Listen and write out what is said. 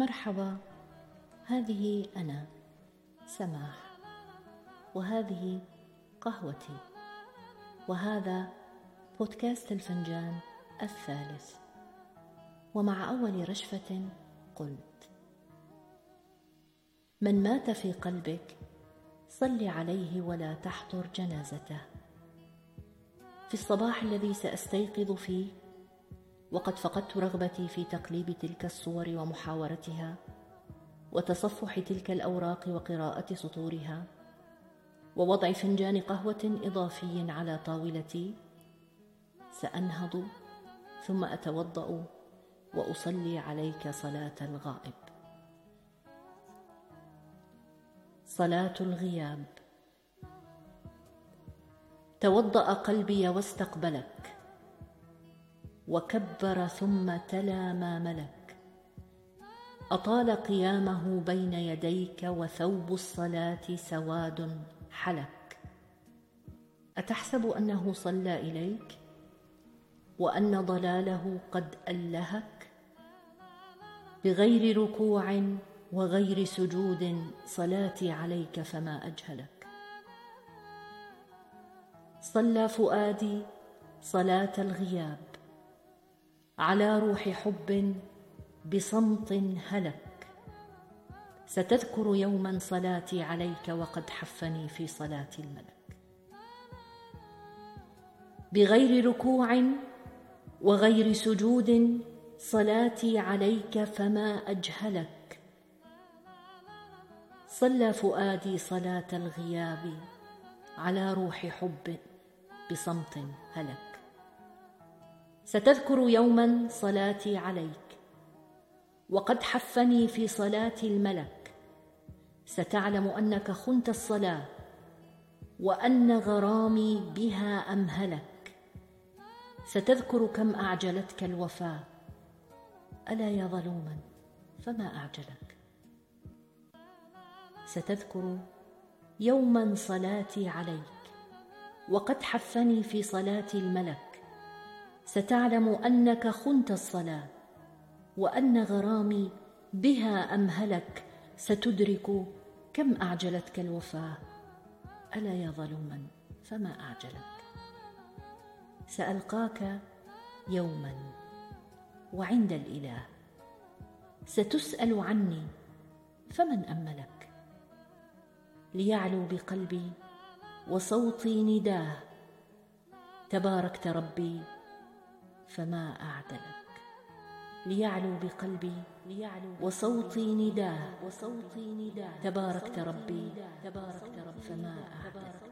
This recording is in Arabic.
مرحبا. هذه أنا سماح. وهذه قهوتي. وهذا بودكاست الفنجان الثالث. ومع أول رشفة قلت من مات في قلبك صل عليه ولا تحضر جنازته. في الصباح الذي سأستيقظ فيه وقد فقدت رغبتي في تقليب تلك الصور ومحاورتها وتصفح تلك الأوراق وقراءة سطورها ووضع فنجان قهوة إضافي على طاولتي. سأنهض ثم أتوضأ وأصلي عليك صلاة الغائب. صلاة الغياب. توضأ قلبي واستقبلك. وكبر ثم تلا ما ملك. أطال قيامه بين يديك وثوب الصلاة سواد حلك. أتحسب أنه صلى إليك؟ وأن ضلاله قد ألهك؟ بغير ركوع وغير سجود صلاتي عليك فما أجهلك. صلى فؤادي صلاة الغياب. على روح حب بصمت هلك. ستذكر يوما صلاتي عليك وقد حفني في صلاة الملك. بغير ركوع وغير سجود صلاتي عليك فما أجهلك. صلى فؤادي صلاة الغياب على روح حب بصمت هلك. ستذكر يوما صلاتي عليك وقد حفني في صلاه الملك. ستعلم أنك خنت الصلاة وأن غرامي بها امهلك ستذكر كم أعجلتك الوفاه ألا يا ظلوما فما أعجلك؟ ستذكر يوما صلاتي عليك وقد حفني في صلاه الملك. ستعلم أنك خنت الصلاة وأن غرامي بها امهلك ستدرك كم أعجلتك الوفاة. ألا يا ظلوما فما أعجلك؟ سألقاك يوما وعند الإله. ستسأل عني فمن أملك؟ ليعلو بقلبي وصوتي نداه. تباركت ربي فما أعدلك ليعلو بقلبي ليعلو وصوتي نداه وصوتي نداه تباركت ربي تباركت ربي فما أعدلك